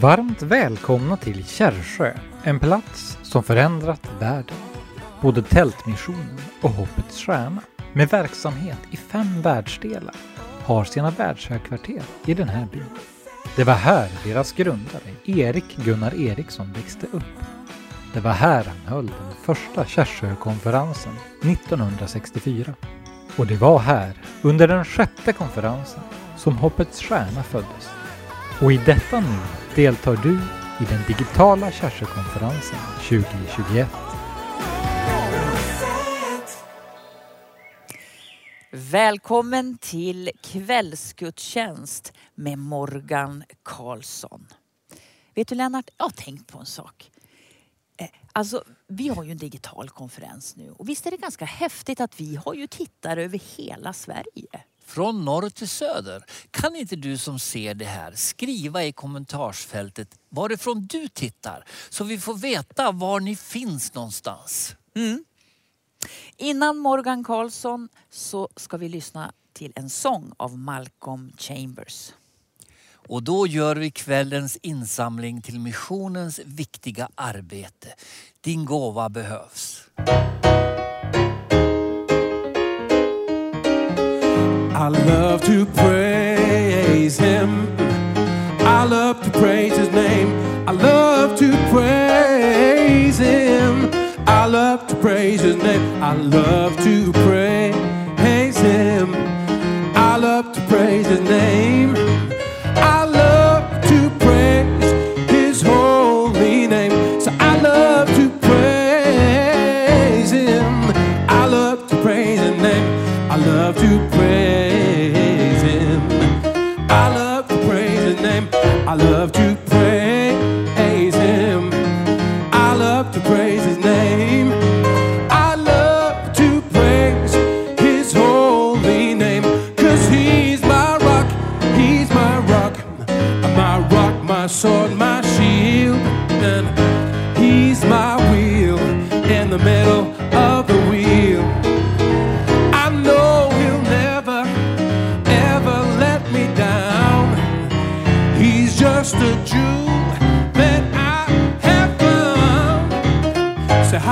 Varmt välkomna till Kärrsjö, en plats som förändrat världen. Både Tältmissionen och Hoppets Stjärna, med verksamhet i fem världsdelar, har sina världshögkvarter i den här byn. Det var här deras grundare, Erik Gunnar Eriksson, växte upp. Det var här han höll den första Kärrsjökonferensen 1964. Och det var här, under den sjätte konferensen, som Hoppets Stjärna föddes. Och i detta nu deltar du i den digitala Kärrsjökonferensen 2021. Välkommen till kvällsgudstjänst med Morgan Karlsson. Vet du Lennart, jag har tänkt på en sak. Eh, alltså, vi har ju en digital konferens nu och visst är det ganska häftigt att vi har ju tittare över hela Sverige. Från norr till söder. Kan inte du som ser det här skriva i kommentarsfältet varifrån du tittar så vi får veta var ni finns någonstans. Innan Morgan Karlsson så ska vi lyssna till en sång av Malcolm Chambers. Och då gör vi kvällens insamling till missionens viktiga arbete. Din gåva behövs. I love to praise him. I love to praise his name. I love to praise him. I love to praise his name. I love to praise him. I love to praise his name.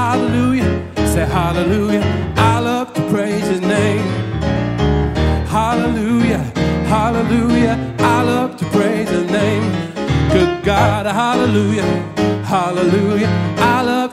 Hallelujah, say hallelujah. I love to praise his name. Hallelujah, hallelujah. I love to praise his name. Good God, hallelujah, hallelujah. I love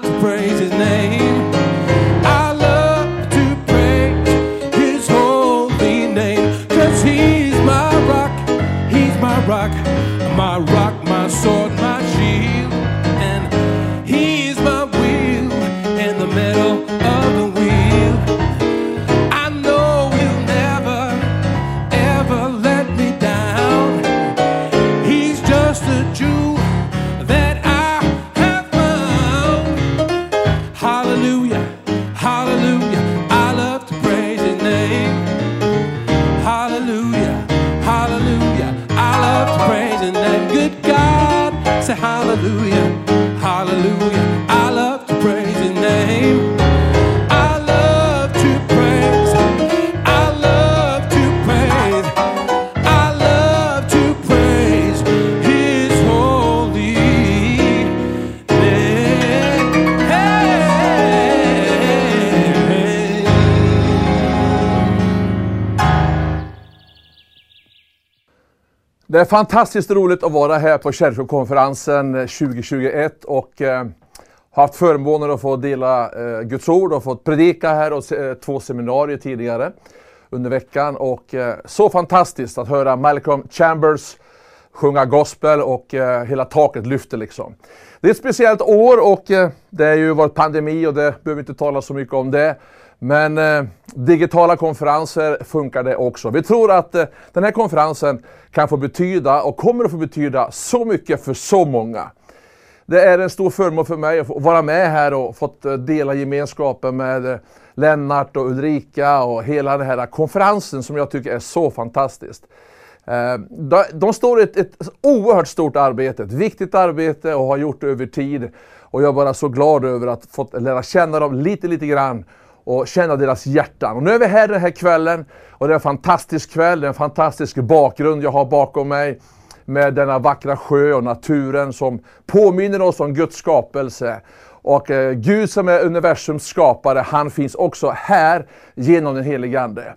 Det är fantastiskt roligt att vara här på Kärrsjökonferensen eh, 2021 och eh, haft förmånen att få dela eh, Guds ord och fått predika här och se- eh, två seminarier tidigare under veckan. Och eh, så fantastiskt att höra Malcolm Chambers sjunga gospel och eh, hela taket lyfter liksom. Det är ett speciellt år och eh, det har ju varit pandemi och det behöver vi inte tala så mycket om det. Men eh, digitala konferenser funkar det också. Vi tror att eh, den här konferensen kan få betyda och kommer att få betyda så mycket för så många. Det är en stor förmån för mig att få vara med här och fått eh, dela gemenskapen med eh, Lennart och Ulrika och hela den här konferensen som jag tycker är så fantastiskt. Eh, de, de står i ett, ett oerhört stort arbete, ett viktigt arbete och har gjort det över tid. Och jag är bara så glad över att fått lära känna dem lite, lite grann och känna deras hjärtan. Och nu är vi här den här kvällen och det är en fantastisk kväll, det är en fantastisk bakgrund jag har bakom mig med denna vackra sjö och naturen som påminner oss om Guds skapelse. Och eh, Gud som är universums skapare, han finns också här genom den helige Ande.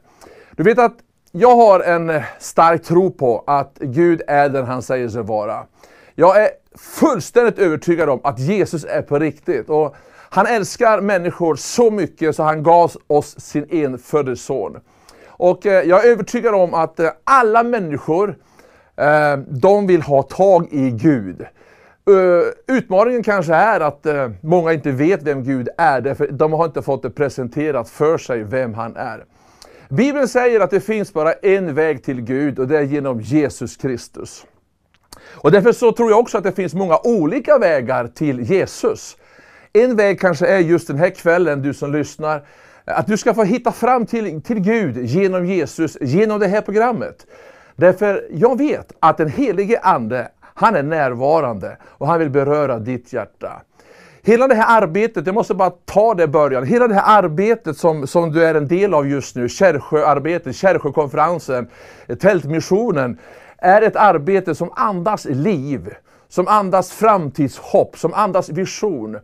Du vet att jag har en eh, stark tro på att Gud är den han säger sig vara. Jag är fullständigt övertygad om att Jesus är på riktigt. Och han älskar människor så mycket så han gav oss sin enfödde son. Och eh, jag är övertygad om att eh, alla människor, eh, de vill ha tag i Gud. Utmaningen kanske är att många inte vet vem Gud är, därför de har inte fått det presenterat för sig vem han är. Bibeln säger att det finns bara en väg till Gud och det är genom Jesus Kristus. Och därför så tror jag också att det finns många olika vägar till Jesus. En väg kanske är just den här kvällen, du som lyssnar, att du ska få hitta fram till, till Gud genom Jesus, genom det här programmet. Därför jag vet att den helige Ande, han är närvarande och han vill beröra ditt hjärta. Hela det här arbetet, jag måste bara ta det i början, hela det här arbetet som, som du är en del av just nu, Kärrsjöarbetet, Kärrsjökonferensen, Tältmissionen, är ett arbete som andas liv, som andas framtidshopp, som andas vision.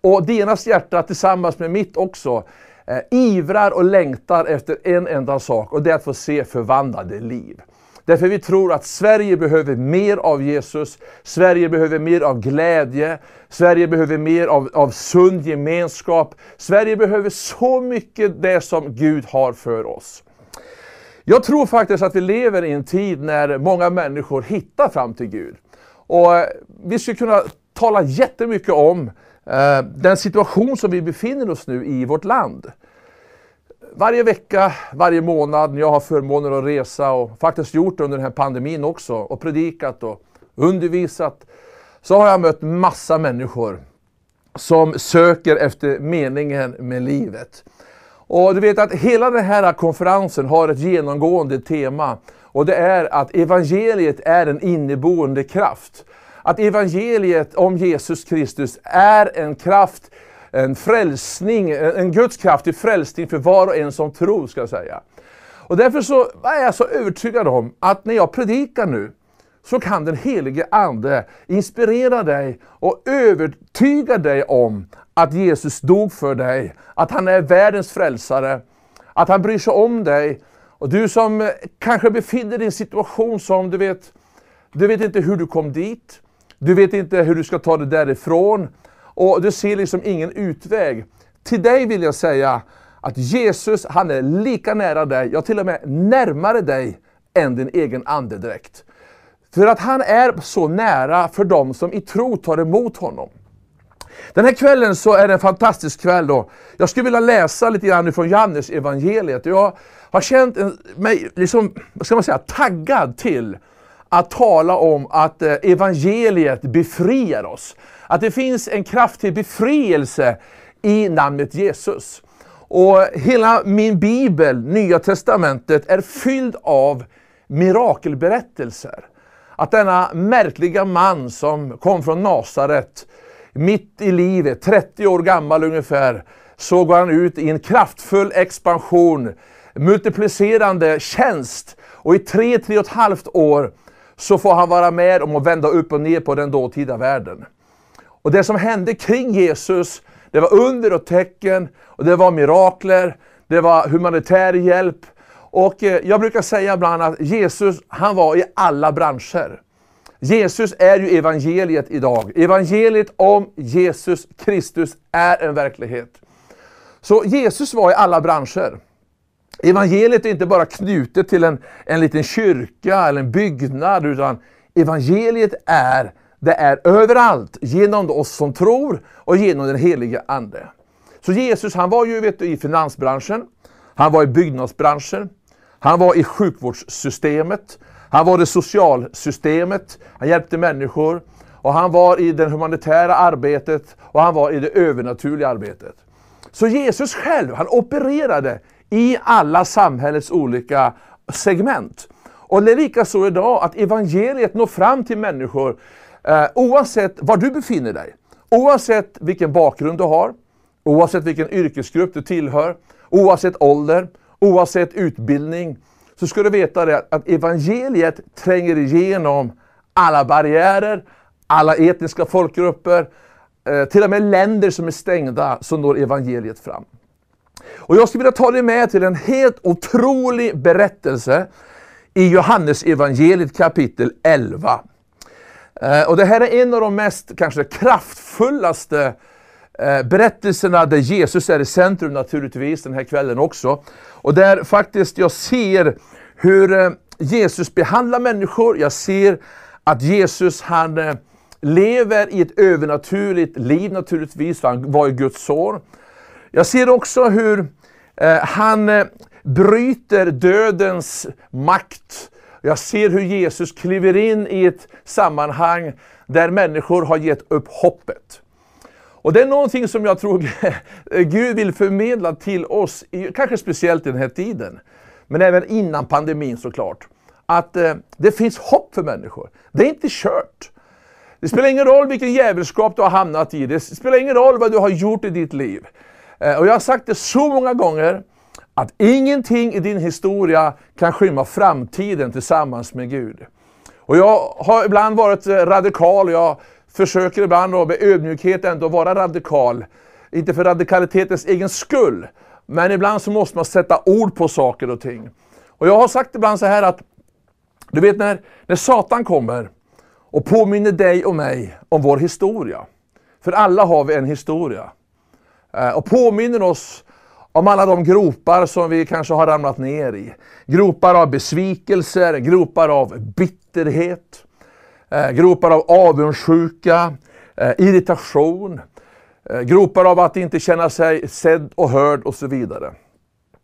Och deras hjärta tillsammans med mitt också eh, ivrar och längtar efter en enda sak och det är att få se förvandlade liv. Därför vi tror att Sverige behöver mer av Jesus, Sverige behöver mer av glädje, Sverige behöver mer av, av sund gemenskap. Sverige behöver så mycket det som Gud har för oss. Jag tror faktiskt att vi lever i en tid när många människor hittar fram till Gud. Och eh, vi skulle kunna tala jättemycket om Eh, den situation som vi befinner oss nu i vårt land. Varje vecka, varje månad när jag har förmånen att resa och faktiskt gjort det under den här pandemin också och predikat och undervisat så har jag mött massa människor som söker efter meningen med livet. Och du vet att hela den här konferensen har ett genomgående tema och det är att evangeliet är en inneboende kraft. Att evangeliet om Jesus Kristus är en kraft, en frälsning, en Guds kraft till frälsning för var och en som tror, ska jag säga. Och därför så är jag så övertygad om att när jag predikar nu, så kan den helige Ande inspirera dig och övertyga dig om att Jesus dog för dig, att han är världens frälsare, att han bryr sig om dig. Och du som kanske befinner dig i en situation som du vet, du vet inte hur du kom dit, du vet inte hur du ska ta dig därifrån och du ser liksom ingen utväg. Till dig vill jag säga att Jesus, han är lika nära dig, ja till och med närmare dig än din egen andedräkt. För att han är så nära för dem som i tro tar emot honom. Den här kvällen så är det en fantastisk kväll. Då. Jag skulle vilja läsa lite grann från Johannes evangeliet. Jag har känt mig liksom, vad ska man säga, taggad till att tala om att eh, evangeliet befriar oss. Att det finns en kraft till befrielse i namnet Jesus. Och hela min bibel, Nya Testamentet, är fylld av mirakelberättelser. Att denna märkliga man som kom från Nasaret, mitt i livet, 30 år gammal ungefär, så går han ut i en kraftfull expansion, multiplicerande tjänst. Och i tre, tre och ett halvt år så får han vara med om att vända upp och ner på den dåtida världen. Och det som hände kring Jesus, det var under och tecken, och det var mirakler, det var humanitär hjälp. Och eh, jag brukar säga ibland att Jesus, han var i alla branscher. Jesus är ju evangeliet idag. Evangeliet om Jesus Kristus är en verklighet. Så Jesus var i alla branscher. Evangeliet är inte bara knutet till en, en liten kyrka eller en byggnad, utan evangeliet är, det är överallt, genom oss som tror och genom den helige Ande. Så Jesus han var ju vet du, i finansbranschen, han var i byggnadsbranschen, han var i sjukvårdssystemet, han var i socialsystemet, han hjälpte människor och han var i det humanitära arbetet och han var i det övernaturliga arbetet. Så Jesus själv, han opererade i alla samhällets olika segment. Och det är lika så idag att evangeliet når fram till människor eh, oavsett var du befinner dig. Oavsett vilken bakgrund du har, oavsett vilken yrkesgrupp du tillhör, oavsett ålder, oavsett utbildning, så ska du veta det att evangeliet tränger igenom alla barriärer, alla etniska folkgrupper, eh, till och med länder som är stängda, så når evangeliet fram. Och jag skulle vilja ta dig med till en helt otrolig berättelse i Johannes evangeliet kapitel 11. Eh, och det här är en av de mest kanske kraftfullaste eh, berättelserna där Jesus är i centrum naturligtvis den här kvällen också. Och där faktiskt jag ser hur eh, Jesus behandlar människor. Jag ser att Jesus han lever i ett övernaturligt liv naturligtvis, för han var ju Guds son. Jag ser också hur eh, han eh, bryter dödens makt. Jag ser hur Jesus kliver in i ett sammanhang där människor har gett upp hoppet. Och det är någonting som jag tror Gud vill förmedla till oss, kanske speciellt i den här tiden, men även innan pandemin såklart. Att eh, det finns hopp för människor. Det är inte kört. Det spelar ingen roll vilken djävulskap du har hamnat i. Det spelar ingen roll vad du har gjort i ditt liv. Eh, och jag har sagt det så många gånger, att ingenting i din historia kan skymma framtiden tillsammans med Gud. Och jag har ibland varit eh, radikal och jag försöker ibland med ödmjukhet ändå vara radikal. Inte för radikalitetens egen skull, men ibland så måste man sätta ord på saker och ting. Och jag har sagt ibland så här att, du vet när, när Satan kommer och påminner dig och mig om vår historia. För alla har vi en historia. Eh, och påminner oss om alla de gropar som vi kanske har ramlat ner i. Gropar av besvikelser, gropar av bitterhet, eh, gropar av avundsjuka, eh, irritation, gropar av att inte känna sig sedd och hörd och så vidare.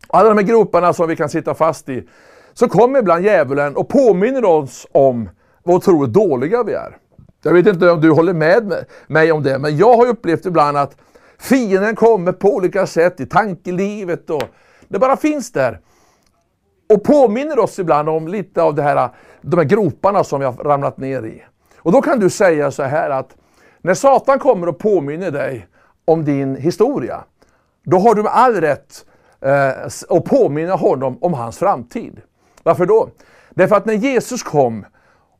Alla de här groparna som vi kan sitta fast i, så kommer ibland djävulen och påminner oss om vad otroligt dåliga vi är. Jag vet inte om du håller med mig om det, men jag har upplevt ibland att Fienden kommer på olika sätt i tankelivet och det bara finns där. Och påminner oss ibland om lite av det här, de här groparna som vi har ramlat ner i. Och då kan du säga så här att när Satan kommer och påminner dig om din historia, då har du med all rätt eh, att påminna honom om hans framtid. Varför då? Därför att när Jesus kom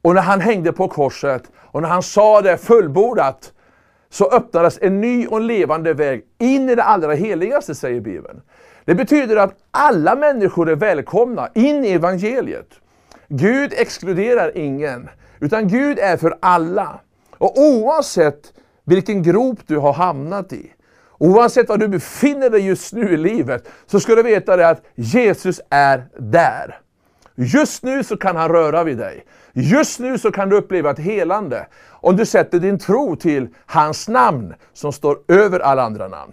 och när han hängde på korset och när han sa det fullbordat, så öppnades en ny och levande väg in i det allra heligaste, säger Bibeln. Det betyder att alla människor är välkomna in i evangeliet. Gud exkluderar ingen, utan Gud är för alla. Och oavsett vilken grop du har hamnat i, oavsett var du befinner dig just nu i livet, så ska du veta det att Jesus är där. Just nu så kan han röra vid dig. Just nu så kan du uppleva ett helande om du sätter din tro till hans namn som står över alla andra namn.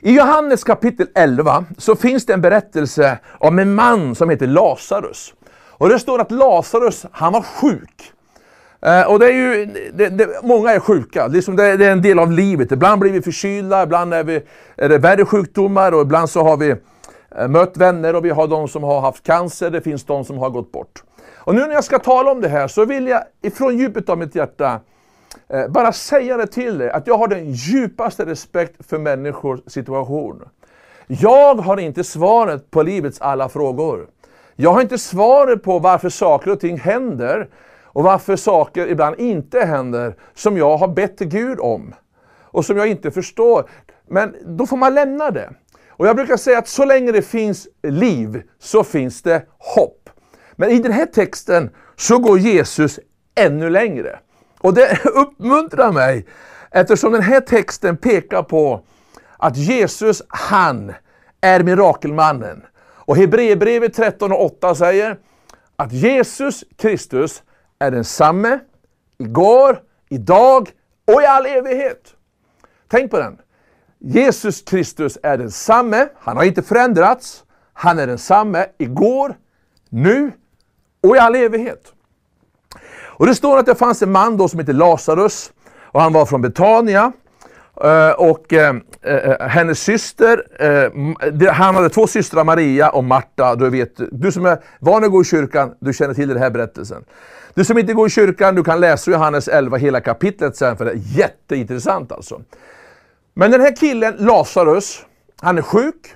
I Johannes kapitel 11 så finns det en berättelse om en man som heter Lazarus. Och det står att Lazarus, han var sjuk. Eh, och det är ju, det, det, många är sjuka, liksom det, det, är en del av livet. Ibland blir vi förkylda, ibland är, vi, är det värre sjukdomar och ibland så har vi Eh, mött vänner och vi har de som har haft cancer, det finns de som har gått bort. Och nu när jag ska tala om det här så vill jag ifrån djupet av mitt hjärta eh, bara säga det till dig att jag har den djupaste respekt för människors situation. Jag har inte svaret på livets alla frågor. Jag har inte svaret på varför saker och ting händer och varför saker ibland inte händer som jag har bett Gud om och som jag inte förstår. Men då får man lämna det. Och jag brukar säga att så länge det finns liv så finns det hopp. Men i den här texten så går Jesus ännu längre. Och det uppmuntrar mig eftersom den här texten pekar på att Jesus, han är mirakelmannen. Och Hebreerbrevet 13 och 8 säger att Jesus Kristus är densamme igår, idag och i all evighet. Tänk på den. Jesus Kristus är densamme, han har inte förändrats. Han är densamme igår, nu och i all evighet. Och det står att det fanns en man då som hette Lazarus och han var från Betania. Eh, och eh, eh, hennes syster, han hade två systrar, Maria och Marta. Du, vet, du som är van att gå i kyrkan, du känner till den här berättelsen. Du som inte går i kyrkan, du kan läsa Johannes 11, hela kapitlet sen, för det är jätteintressant alltså. Men den här killen, Lazarus, han är sjuk.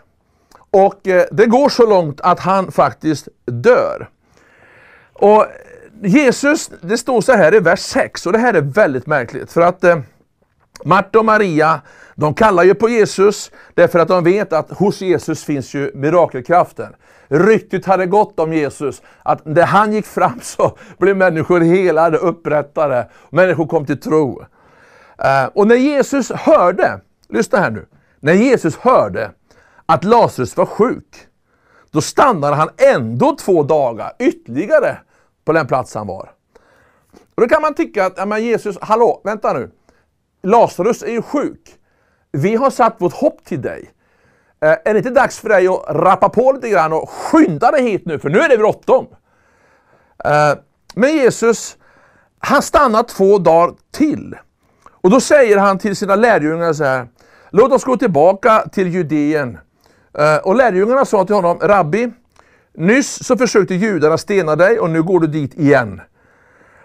Och eh, det går så långt att han faktiskt dör. Och Jesus, det står så här i vers 6, och det här är väldigt märkligt. För att eh, Marta och Maria, de kallar ju på Jesus därför att de vet att hos Jesus finns ju mirakelkraften. Ryktet hade gått om Jesus, att när han gick fram så blev människor helade, upprättade, människor kom till tro. Eh, och när Jesus hörde, lyssna här nu, när Jesus hörde att Lazarus var sjuk, då stannade han ändå två dagar ytterligare på den plats han var. Och då kan man tycka att, ja, men Jesus, hallå, vänta nu. Lazarus är ju sjuk. Vi har satt vårt hopp till dig. Eh, är det inte dags för dig att rappa på lite grann och skynda dig hit nu, för nu är det bråttom. Eh, men Jesus, han stannar två dagar till. Och då säger han till sina lärjungar så här, låt oss gå tillbaka till Judeen. Eh, och lärjungarna sa till honom, Rabbi, nyss så försökte judarna stena dig och nu går du dit igen.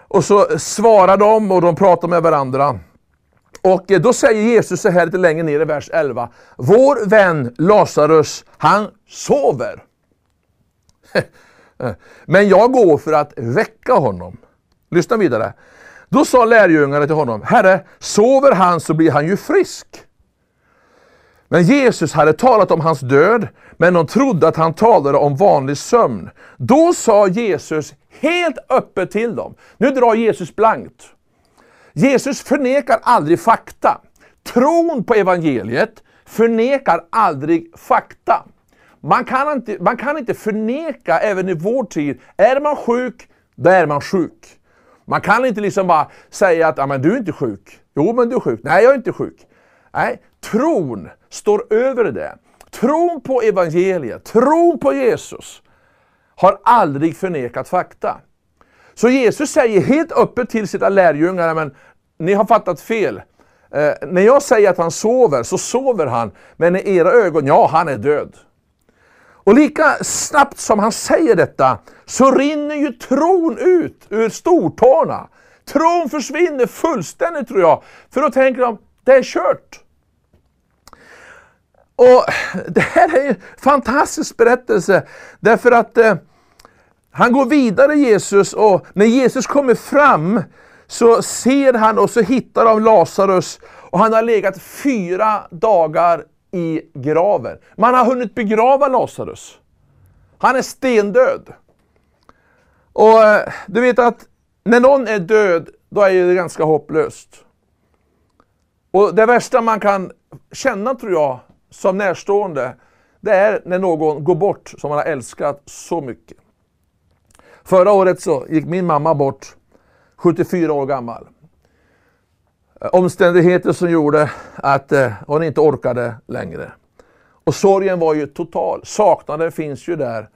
Och så svarar de och de pratar med varandra. Och eh, då säger Jesus så här lite längre ner i vers 11. Vår vän Lazarus, han sover. Men jag går för att väcka honom. Lyssna vidare. Då sa lärjungarna till honom, Herre, sover han så blir han ju frisk. Men Jesus hade talat om hans död, men de trodde att han talade om vanlig sömn. Då sa Jesus helt öppet till dem. Nu drar Jesus blankt. Jesus förnekar aldrig fakta. Tron på evangeliet förnekar aldrig fakta. Man kan, inte, man kan inte förneka även i vår tid, är man sjuk, då är man sjuk. Man kan inte liksom bara säga att men du är inte sjuk. Jo, men du är sjuk. Nej, jag är inte sjuk. Nej, tron står över det. Tron på evangeliet, tron på Jesus har aldrig förnekat fakta. Så Jesus säger helt öppet till sina lärjungar, men ni har fattat fel. Eh, när jag säger att han sover, så sover han. Men i era ögon, ja, han är död. Och lika snabbt som han säger detta, så rinner ju tron ut ur stortårna. Tron försvinner fullständigt tror jag. För då tänker de, det är kört. Och Det här är en fantastisk berättelse. Därför att eh, han går vidare Jesus och när Jesus kommer fram så ser han och så hittar de Lazarus och han har legat fyra dagar i graven. Man har hunnit begrava Lazarus. Han är stendöd. Och eh, du vet att när någon är död, då är det ganska hopplöst. Och det värsta man kan känna tror jag, som närstående, det är när någon går bort som man har älskat så mycket. Förra året så gick min mamma bort, 74 år gammal. Eh, omständigheter som gjorde att eh, hon inte orkade längre. Och sorgen var ju total. Saknaden finns ju där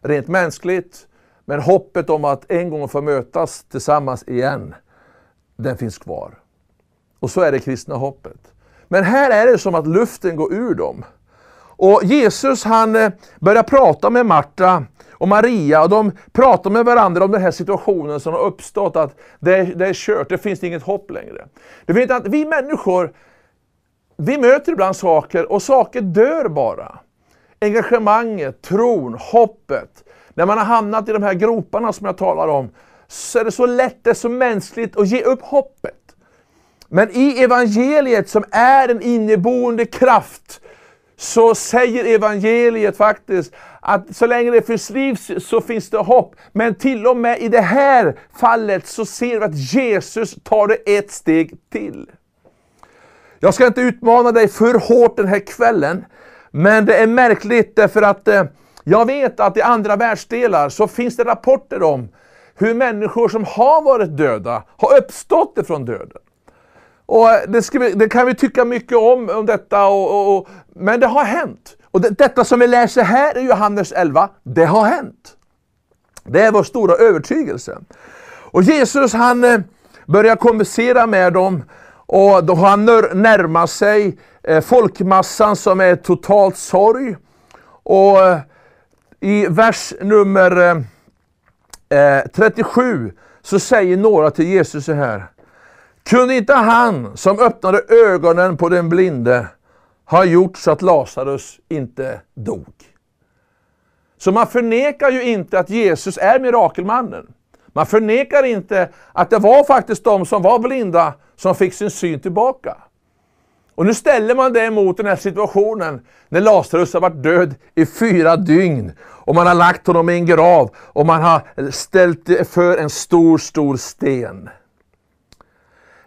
rent mänskligt. Men hoppet om att en gång få mötas tillsammans igen, den finns kvar. Och så är det kristna hoppet. Men här är det som att luften går ur dem. Och Jesus han eh, börjar prata med Marta och Maria och de pratar med varandra om den här situationen som har uppstått, att det är, det är kört, det finns inget hopp längre. Du vet att vi människor, vi möter ibland saker och saker dör bara. Engagemanget, tron, hoppet. När man har hamnat i de här groparna som jag talar om, så är det så lätt, det är så mänskligt att ge upp hoppet. Men i evangeliet som är en inneboende kraft, så säger evangeliet faktiskt att så länge det finns liv så finns det hopp. Men till och med i det här fallet så ser vi att Jesus tar det ett steg till. Jag ska inte utmana dig för hårt den här kvällen, men det är märkligt därför att eh, jag vet att i andra världsdelar så finns det rapporter om hur människor som har varit döda har uppstått ifrån döden. Och det, vi, det, kan vi tycka mycket om, om detta, och, och, och men det har hänt. Och det, detta som vi läser här i Johannes 11, det har hänt. Det är vår stora övertygelse. Och Jesus han eh, börjar konversera med dem och då har han närmat sig eh, folkmassan som är totalt sorg. Och eh, i vers nummer 37 så säger några till Jesus så här. Kunde inte han som öppnade ögonen på den blinde ha gjort så att Lazarus inte dog? Så man förnekar ju inte att Jesus är mirakelmannen. Man förnekar inte att det var faktiskt de som var blinda som fick sin syn tillbaka. Och nu ställer man det mot den här situationen när Lazarus har varit död i fyra dygn. Och man har lagt honom i en grav och man har ställt för en stor, stor sten.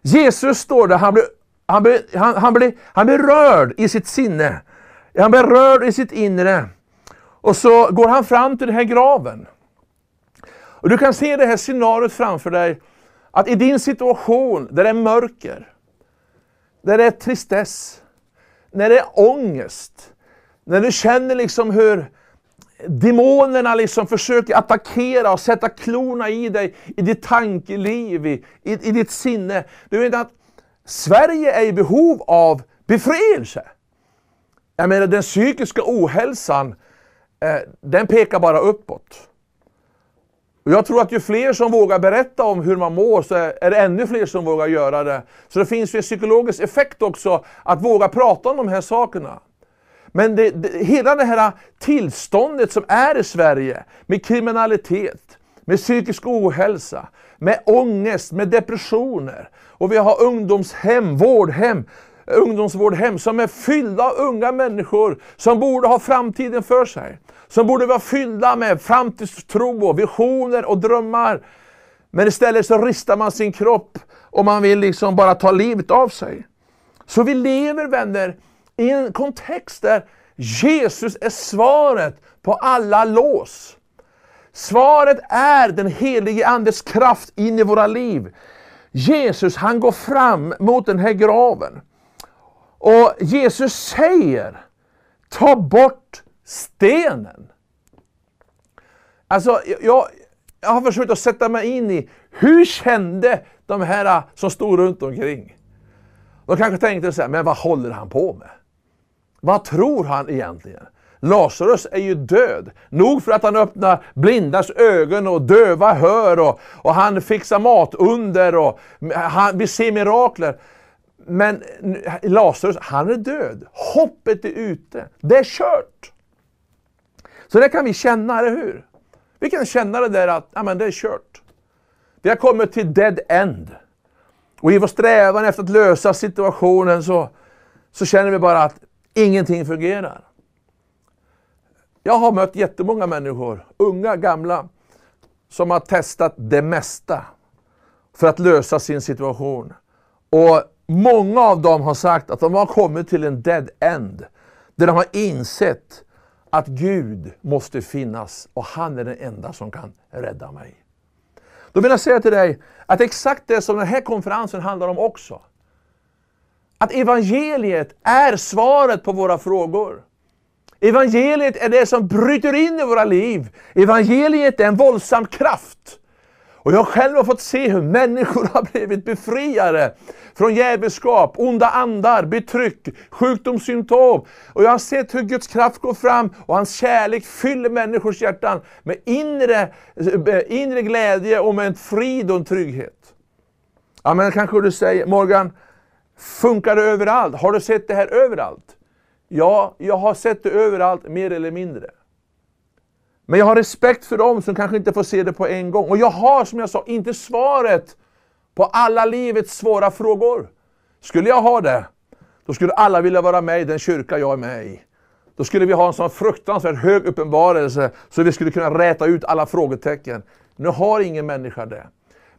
Jesus står där, han blir, han blir, han, han blir, han blir rörd i sitt sinne. Han blir rörd i sitt inre. Och så går han fram till den här graven. Och Du kan se det här scenariot framför dig, att i din situation där det är mörker, där det är tristess, när det är ångest, när du känner liksom hur demonerna liksom försöker attackera och sätta klorna i dig, i ditt tankeliv, i, i, i ditt sinne. Du vet att Sverige är i behov av befrielse. Jag menar den psykiska ohälsan, eh, den pekar bara uppåt. Och jag tror att ju fler som vågar berätta om hur man mår så är det ännu fler som vågar göra det. Så det finns ju en psykologisk effekt också att våga prata om de här sakerna. Men det, det, hela det här tillståndet som är i Sverige med kriminalitet, med psykisk ohälsa, med ångest, med depressioner. Och vi har ungdomshem, vårdhem, ungdomsvårdhem som är fyllda av unga människor som borde ha framtiden för sig. Som borde vara fyllda med framtidstro, och visioner och drömmar. Men istället så ristar man sin kropp och man vill liksom bara ta livet av sig. Så vi lever vänner i en kontext där Jesus är svaret på alla lås. Svaret är den helige Andes kraft in i våra liv. Jesus han går fram mot den här graven. Och Jesus säger, ta bort stenen. Alltså, jag, jag har försökt att sätta mig in i, hur kände de här som stod runt omkring? De kanske tänkte så här, men vad håller han på med? Vad tror han egentligen? Lazarus är ju död. Nog för att han öppnar blindas ögon och döva hör och, och han fixar matunder och han, vi ser mirakler. Men Lazarus, han är död. Hoppet är ute. Det är kört. Så det kan vi känna, eller hur? Vi kan känna det där att ja, men det är kört. Vi har kommit till dead end. Och i vår strävan efter att lösa situationen så, så känner vi bara att ingenting fungerar. Jag har mött jättemånga människor, unga, gamla, som har testat det mesta för att lösa sin situation. Och Många av dem har sagt att de har kommit till en dead end, där de har insett att Gud måste finnas och han är den enda som kan rädda mig. Då vill jag säga till dig att exakt det som den här konferensen handlar om också. Att evangeliet är svaret på våra frågor. Evangeliet är det som bryter in i våra liv. Evangeliet är en våldsam kraft. Och jag själv har fått se hur människor har blivit befriade från djävulskap, onda andar, betryck, sjukdomssymptom. Och jag har sett hur Guds kraft går fram och hans kärlek fyller människors hjärtan med inre, eh, inre glädje och med en frid och en trygghet. Ja, men kanske du säger, Morgan, funkar det överallt? Har du sett det här överallt? Ja, jag har sett det överallt, mer eller mindre. Men jag har respekt för dem som kanske inte får se det på en gång. Och jag har, som jag sa, inte svaret på alla livets svåra frågor. Skulle jag ha det, då skulle alla vilja vara med i den kyrka jag är med i. Då skulle vi ha en sån fruktansvärt hög uppenbarelse så vi skulle kunna räta ut alla frågetecken. Nu har ingen människa det.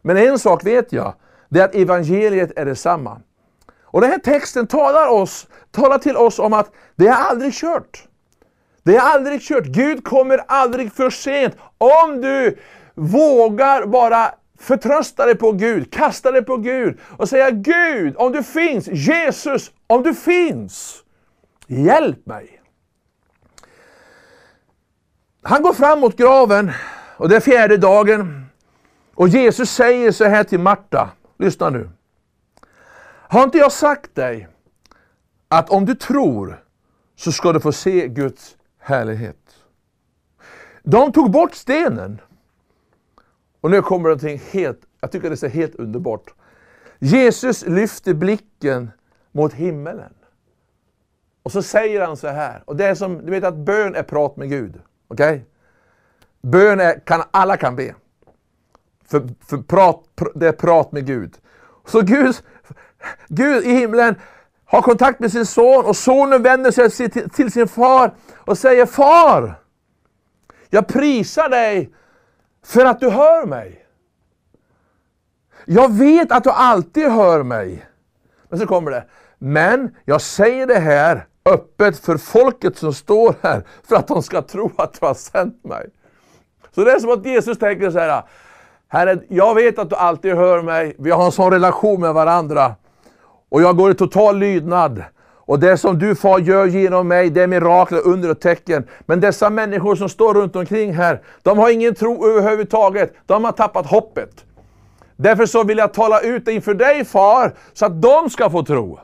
Men en sak vet jag, det är att evangeliet är detsamma. Och den här texten talar, oss, talar till oss om att det är aldrig kört. Det är aldrig kört. Gud kommer aldrig för sent. Om du vågar bara förtrösta dig på Gud, kasta dig på Gud och säga Gud, om du finns, Jesus, om du finns, hjälp mig. Han går fram mot graven och det är fjärde dagen och Jesus säger så här till Marta, lyssna nu. Har inte jag sagt dig att om du tror så ska du få se Guds härlighet. De tog bort stenen. Och nu kommer någonting helt, jag tycker det är helt underbart. Jesus lyfter blicken mot himmelen. Och så säger han så här, och det är som, du vet att bön är prat med Gud. Okej? Okay? Bön är, kan, alla kan be. För, för prat, det är prat med Gud. Så Gud, Gud i himlen har kontakt med sin son och sonen vänder sig till, sin far och säger Far! Jag prisar dig för att du hör mig. Jag vet att du alltid hör mig. Men så kommer det. Men jag säger det här öppet för folket som står här för att de ska tro att du har sänt mig. Så det är som att Jesus tänker så här. Herre, jag vet att du alltid hör mig. Vi har en sån relation med varandra. Och jag går i total lydnad. Och det som du far gör genom mig, det är mirakler, under och tecken. Men dessa människor som står runt omkring här, de har ingen tro överhuvudtaget. De har tappat hoppet. Därför så vill jag tala ut det inför dig far, så att de ska få tro.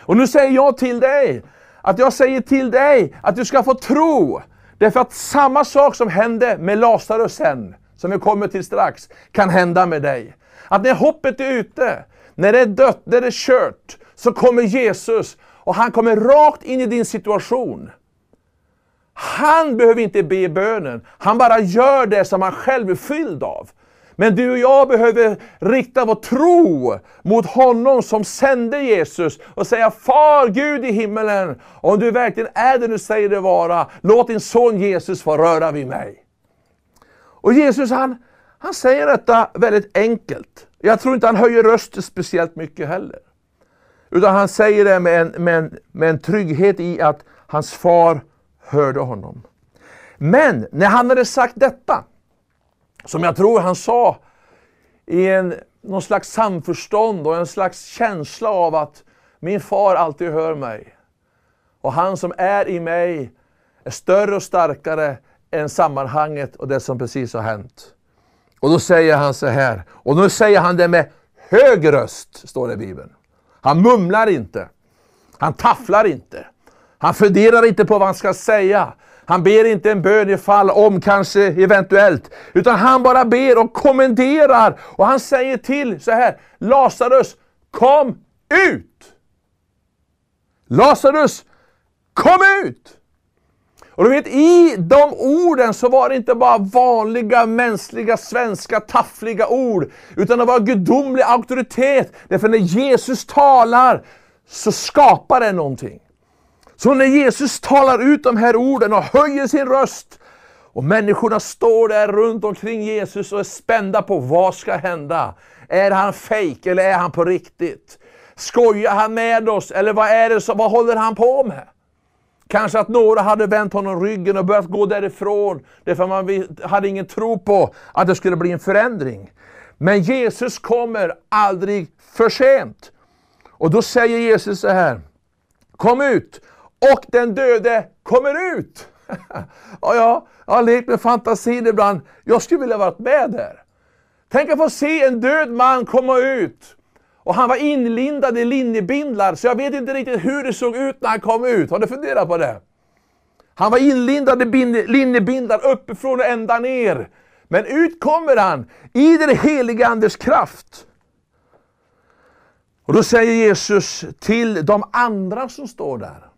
Och nu säger jag till dig, att jag säger till dig att du ska få tro. Därför att samma sak som hände med Lazarus sen, som vi kommer till strax, kan hända med dig. Att när hoppet är ute, när det är dött, när det är kört, så kommer Jesus och han kommer rakt in i din situation. Han behöver inte be bönen, han bara gör det som han själv är fylld av. Men du och jag behöver rikta vår tro mot honom som sände Jesus och säga Far Gud i himmelen, om du verkligen är det du säger det vara, låt din son Jesus få röra vid mig. Och Jesus han, han säger detta väldigt enkelt. Jag tror inte han höjer rösten speciellt mycket heller. Utan han säger det med en, med, en, med en trygghet i att hans far hörde honom. Men när han hade sagt detta, som jag tror han sa i en, någon slags samförstånd och en slags känsla av att min far alltid hör mig. Och han som är i mig är större och starkare än sammanhanget och det som precis har hänt. Och då säger han så här, och nu säger han det med hög röst, står det i Bibeln. Han mumlar inte. Han tafflar inte. Han funderar inte på vad han ska säga. Han ber inte en bön ifall, om, kanske, eventuellt. Utan han bara ber och kommenderar. Och han säger till så här, Lazarus, kom ut! Lazarus, kom ut! Och du vet, i de orden så var det inte bara vanliga mänskliga, svenska, taffliga ord. Utan det var gudomlig auktoritet. Därför när Jesus talar så skapar det någonting. Så när Jesus talar ut de här orden och höjer sin röst och människorna står där runt omkring Jesus och är spända på vad ska hända. Är han fejk eller är han på riktigt? Skojar han med oss eller vad, är det så, vad håller han på med? Kanske att några hade vänt honom ryggen och börjat gå därifrån. Därför man hade ingen tro på att det skulle bli en förändring. Men Jesus kommer aldrig för sent. Och då säger Jesus så här. Kom ut! Och den döde kommer ut! ja, ja, jag har lekt med fantasin ibland. Jag skulle vilja varit med där. Tänk att få se en död man komma ut. Och han var inlindad i linnebindlar, så jag vet inte riktigt hur det såg ut när han kom ut. Har du funderat på det? Han var inlindad i linnebindlar uppifrån och ända ner. Men ut kommer han i den Helige Andes kraft. Och då säger Jesus till de andra som står där.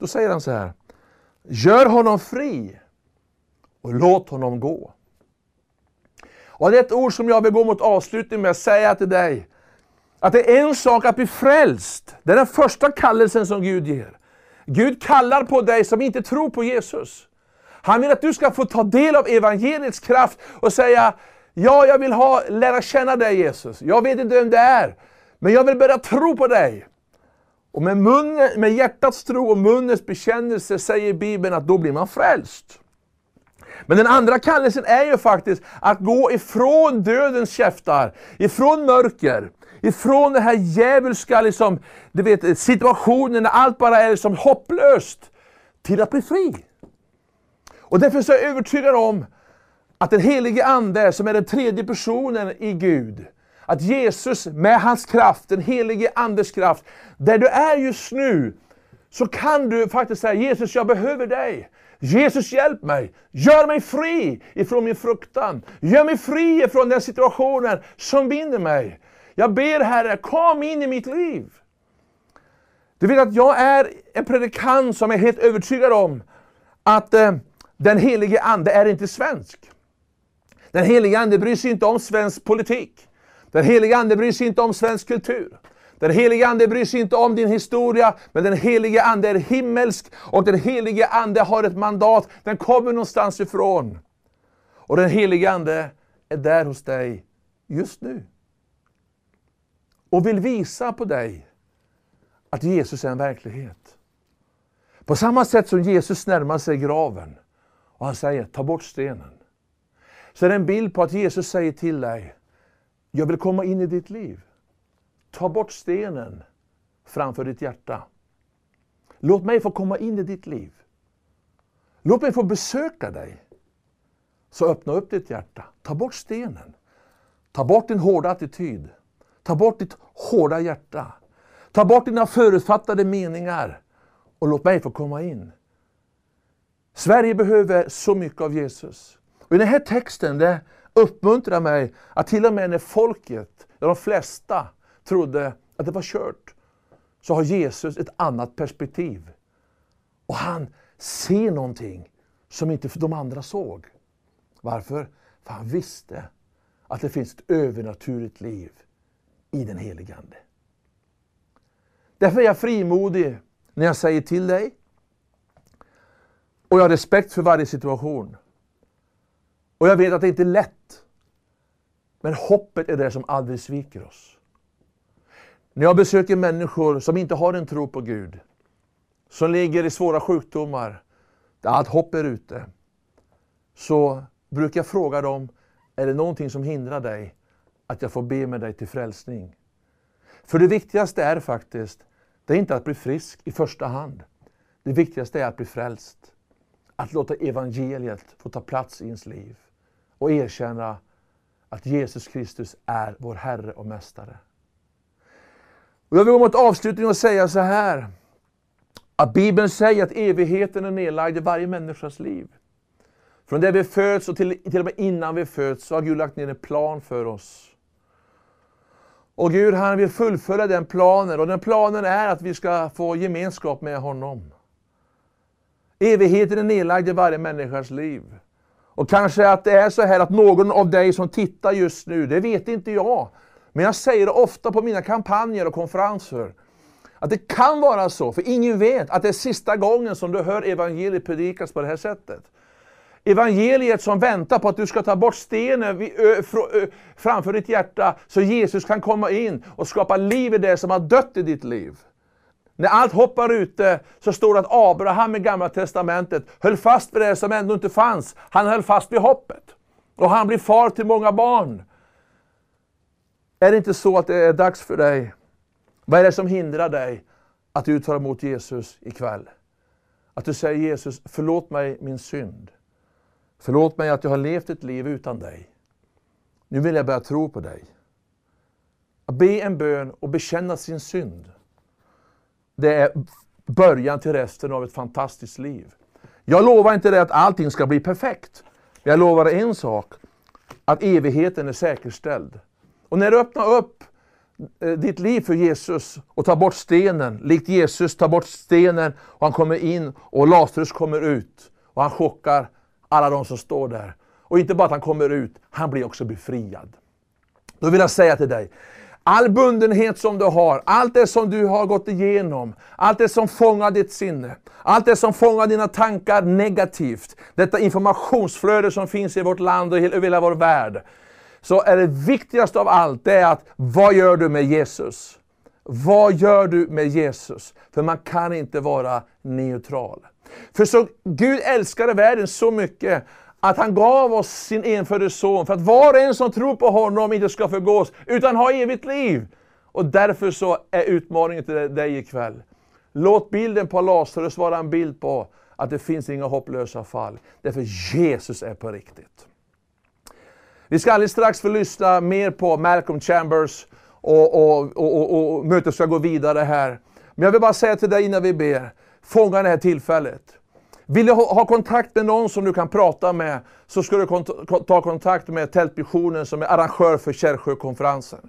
Då säger han så här. Gör honom fri och låt honom gå. Och det är ett ord som jag vill gå mot avslutning med att säga till dig. Att det är en sak att bli frälst. Det är den första kallelsen som Gud ger. Gud kallar på dig som inte tror på Jesus. Han vill att du ska få ta del av evangeliets kraft och säga, ja jag vill ha, lära känna dig Jesus. Jag vet inte vem det är, men jag vill börja tro på dig. Och med, munnen, med hjärtats tro och munnens bekännelse säger Bibeln att då blir man frälst. Men den andra kallelsen är ju faktiskt att gå ifrån dödens käftar, ifrån mörker, ifrån den här djävulska liksom, du vet, situationen när allt bara är liksom hopplöst, till att bli fri. Och därför så är jag övertygad om att den helige Ande, som är den tredje personen i Gud, att Jesus med hans kraft, den helige Andes kraft, där du är just nu, så kan du faktiskt säga Jesus jag behöver dig. Jesus hjälp mig, gör mig fri ifrån min fruktan. Gör mig fri ifrån den situationen som binder mig. Jag ber Herre, kom in i mitt liv. Du vet att jag är en predikant som är helt övertygad om att eh, den helige Ande är inte svensk. Den helige Ande bryr sig inte om svensk politik. Den helige Ande bryr sig inte om svensk kultur. Den helige Ande bryr sig inte om din historia, men den helige Ande är himmelsk och den helige Ande har ett mandat. Den kommer någonstans ifrån. Och den helige Ande är där hos dig just nu. Och vill visa på dig att Jesus är en verklighet. På samma sätt som Jesus närmar sig graven och han säger ta bort stenen. Så är det en bild på att Jesus säger till dig, jag vill komma in i ditt liv. Ta bort stenen framför ditt hjärta. Låt mig få komma in i ditt liv. Låt mig få besöka dig. Så öppna upp ditt hjärta. Ta bort stenen. Ta bort din hårda attityd. Ta bort ditt hårda hjärta. Ta bort dina förutfattade meningar och låt mig få komma in. Sverige behöver så mycket av Jesus. Och I den här texten det uppmuntrar mig att till och med när folket, de flesta, trodde att det var kört, så har Jesus ett annat perspektiv. Och han ser någonting som inte de andra såg. Varför? För han visste att det finns ett övernaturligt liv i den helige Ande. Därför är jag frimodig när jag säger till dig. Och jag har respekt för varje situation. Och jag vet att det inte är lätt. Men hoppet är det som aldrig sviker oss. När jag besöker människor som inte har en tro på Gud, som ligger i svåra sjukdomar, där allt hopp är ute, så brukar jag fråga dem, är det någonting som hindrar dig att jag får be med dig till frälsning? För det viktigaste är faktiskt, det är inte att bli frisk i första hand. Det viktigaste är att bli frälst. Att låta evangeliet få ta plats i ens liv. Och erkänna att Jesus Kristus är vår Herre och Mästare. Och jag vill gå mot avslutning och säga så här. Att Bibeln säger att evigheten är nedlagd i varje människas liv. Från det vi föds och till, till och med innan vi föds så har Gud lagt ner en plan för oss. Och Gud han vill fullfölja den planen och den planen är att vi ska få gemenskap med honom. Evigheten är nedlagd i varje människas liv. Och kanske att det är så här att någon av dig som tittar just nu, det vet inte jag. Men jag säger det ofta på mina kampanjer och konferenser. Att det kan vara så, för ingen vet att det är sista gången som du hör evangeliet predikas på det här sättet. Evangeliet som väntar på att du ska ta bort stenen framför ditt hjärta så Jesus kan komma in och skapa liv i det som har dött i ditt liv. När allt hoppar ute så står det att Abraham i Gamla Testamentet höll fast vid det som ändå inte fanns. Han höll fast vid hoppet. Och han blir far till många barn. Är det inte så att det är dags för dig? Vad är det som hindrar dig att du tar emot Jesus ikväll? Att du säger Jesus, förlåt mig min synd. Förlåt mig att jag har levt ett liv utan dig. Nu vill jag börja tro på dig. Att be en bön och bekänna sin synd. Det är början till resten av ett fantastiskt liv. Jag lovar inte dig att allting ska bli perfekt. Men jag lovar en sak. Att evigheten är säkerställd. Och när du öppnar upp eh, ditt liv för Jesus och tar bort stenen, likt Jesus tar bort stenen och han kommer in och Lazarus kommer ut och han chockar alla de som står där. Och inte bara att han kommer ut, han blir också befriad. Då vill jag säga till dig, all bundenhet som du har, allt det som du har gått igenom, allt det som fångar ditt sinne, allt det som fångar dina tankar negativt, detta informationsflöde som finns i vårt land och i hela vår värld. Så är det viktigaste av allt, det är att vad gör du med Jesus? Vad gör du med Jesus? För man kan inte vara neutral. För så Gud älskade världen så mycket att han gav oss sin enfödde son för att var och en som tror på honom inte ska förgås utan ha evigt liv. Och därför så är utmaningen till dig ikväll. Låt bilden på Lazarus vara en bild på att det finns inga hopplösa fall. Därför Jesus är på riktigt. Vi ska alldeles strax få lyssna mer på Malcolm Chambers och, och, och, och mötet ska gå vidare här. Men jag vill bara säga till dig innan vi ber, fånga det här tillfället. Vill du ha kontakt med någon som du kan prata med, så ska du ta kontakt med Tältmissionen som är arrangör för Kärrsjökonferensen.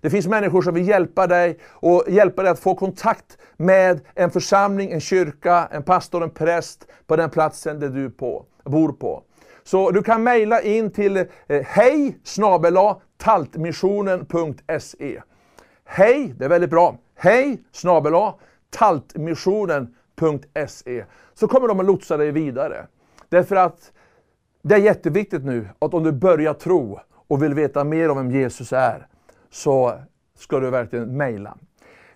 Det finns människor som vill hjälpa dig och hjälpa dig att få kontakt med en församling, en kyrka, en pastor, en präst på den platsen där du på, bor på. Så du kan mejla in till eh, hej taltmissionen.se. Hej, det är väldigt bra. Hej snabela taltmissionen.se. Så kommer de att lotsa dig vidare. Därför att det är jätteviktigt nu att om du börjar tro och vill veta mer om vem Jesus är, så ska du verkligen mejla.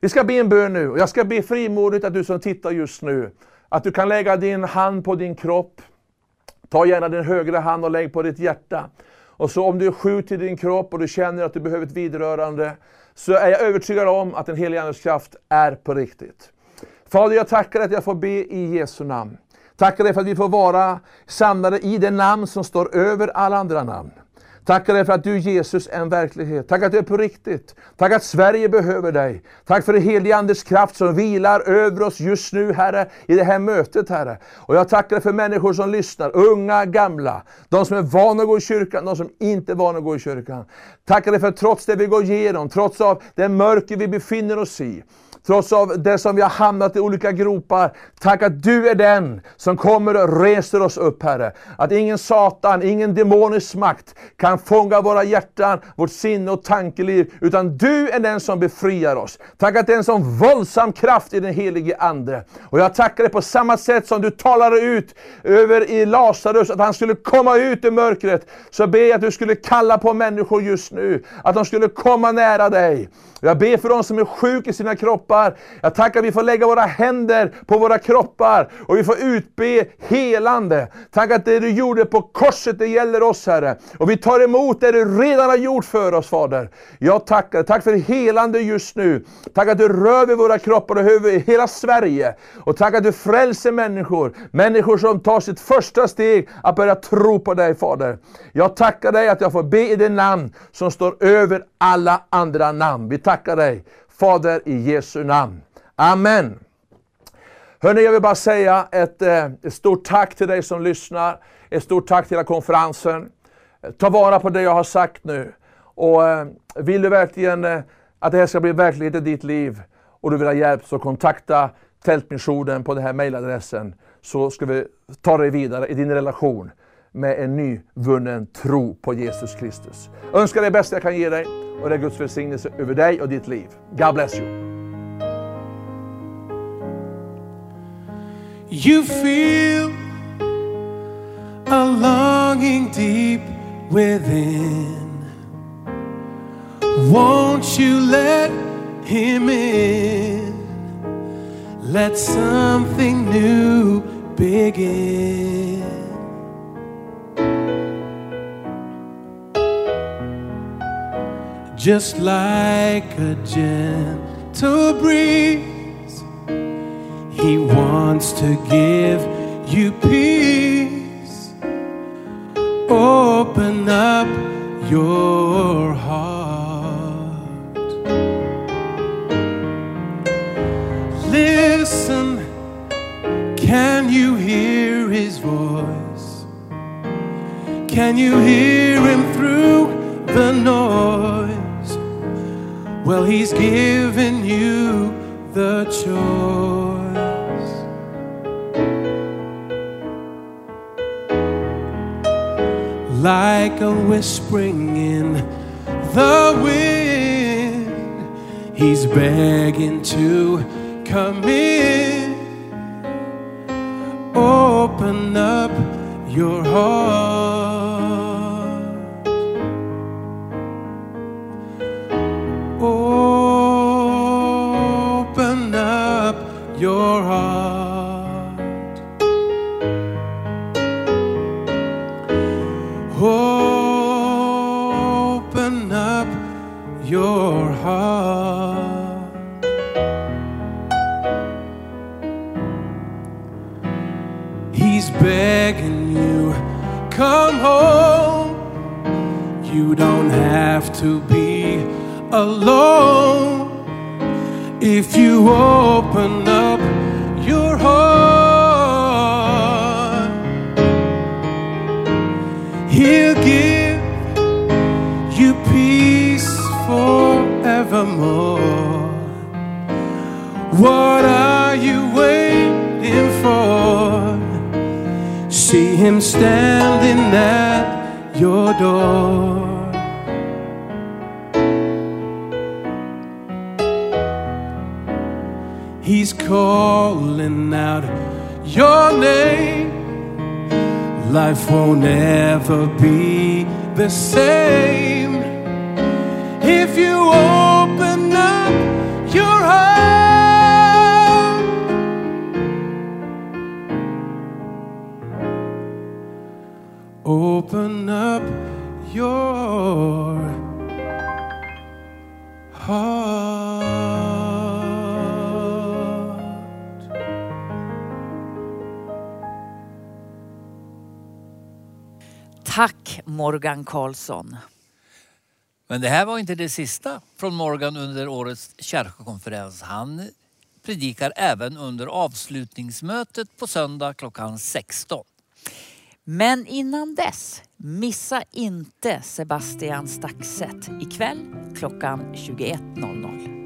Vi ska be en bön nu och jag ska be frimodigt att du som tittar just nu, att du kan lägga din hand på din kropp. Ta gärna din högra hand och lägg på ditt hjärta. Och så om du är sjuk i din kropp och du känner att du behöver ett vidrörande, så är jag övertygad om att den heliga Andes kraft är på riktigt. Fader, jag tackar dig att jag får be i Jesu namn. Tackar dig för att vi får vara samlade i det namn som står över alla andra namn. Tackar dig för att du Jesus är en verklighet. Tack att du är på riktigt. Tack att Sverige behöver dig. Tack för det helige Andes kraft som vilar över oss just nu Herre, i det här mötet Herre. Och jag tackar dig för människor som lyssnar, unga, gamla. De som är vana att gå i kyrkan, de som inte är vana att gå i kyrkan. Tackar dig för att trots det vi går igenom, trots av det mörker vi befinner oss i, trots av det som vi har hamnat i olika gropar. Tack att du är den som kommer och reser oss upp Herre. Att ingen Satan, ingen demonisk makt kan fånga våra hjärtan, vårt sinne och tankeliv. Utan du är den som befriar oss. Tack att det är en sån våldsam kraft i den helige Ande. Och jag tackar dig på samma sätt som du talade ut över i Lazarus, att han skulle komma ut ur mörkret. Så ber jag att du skulle kalla på människor just nu, att de skulle komma nära dig. Jag ber för de som är sjuka i sina kroppar. Jag tackar att vi får lägga våra händer på våra kroppar och vi får utbe helande. Tack att det du gjorde på korset, det gäller oss Herre. Och vi tar emot det du redan har gjort för oss Fader. Jag tackar, tack för helande just nu. Tack att du rör vid våra kroppar och över hela Sverige. Och tack att du frälser människor. Människor som tar sitt första steg att börja tro på dig Fader. Jag tackar dig att jag får be i det namn som står över alla andra namn. Vi tackar dig Fader i Jesu namn. Amen. Hörrni, jag vill bara säga ett, eh, ett stort tack till dig som lyssnar. Ett stort tack till hela konferensen. Ta vara på det jag har sagt nu. Och eh, vill du verkligen eh, att det här ska bli verklighet i ditt liv och du vill ha hjälp så kontakta Tältmissionen på den här mejladressen så ska vi ta dig vidare i din relation med en nyvunnen tro på Jesus Kristus. Önskar dig det bästa jag kan ge dig och det är Guds välsignelse över dig och ditt liv. God bless you. You feel a longing deep within. Won't you let him in? Let something new begin. Just like a gentle breeze, he wants to give you peace. Open up your heart. Listen, can you hear his voice? Can you hear him through the noise? Well, he's given you the choice. Like a whispering in the wind, he's begging to come in. Open up your heart. to be alone if you open up your heart. He'll give you peace forevermore. What are you waiting for? See him standing at your door. He's calling out your name. Life won't ever be the same if you open up your heart. Open up your heart. Morgan Karlsson. Men det här var inte det sista från Morgan under årets kärkokonferens. Han predikar även under avslutningsmötet på söndag klockan 16. Men innan dess, missa inte Sebastian Staxet ikväll klockan 21.00.